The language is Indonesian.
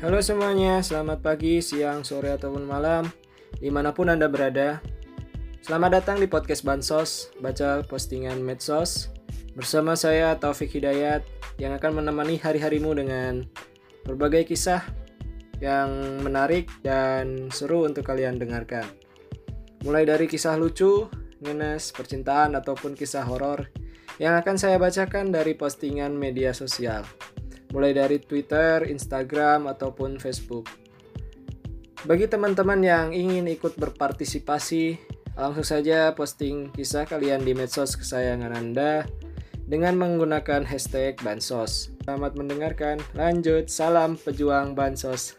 Halo semuanya, selamat pagi, siang, sore, ataupun malam Di mana pun Anda berada. Selamat datang di podcast Bansos Baca postingan medsos Bersama saya Taufik Hidayat Yang akan menemani hari-harimu dengan Berbagai kisah Yang menarik dan seru untuk kalian dengarkan. Mulai dari kisah lucu, ngenes, percintaan, ataupun kisah horor yang akan saya bacakan dari postingan media sosial mulai dari Twitter, Instagram, ataupun Facebook. Bagi teman-teman yang ingin ikut berpartisipasi, langsung saja posting kisah kalian di medsos kesayangan Anda dengan menggunakan hashtag Bansos. Selamat mendengarkan, lanjut, salam pejuang Bansos.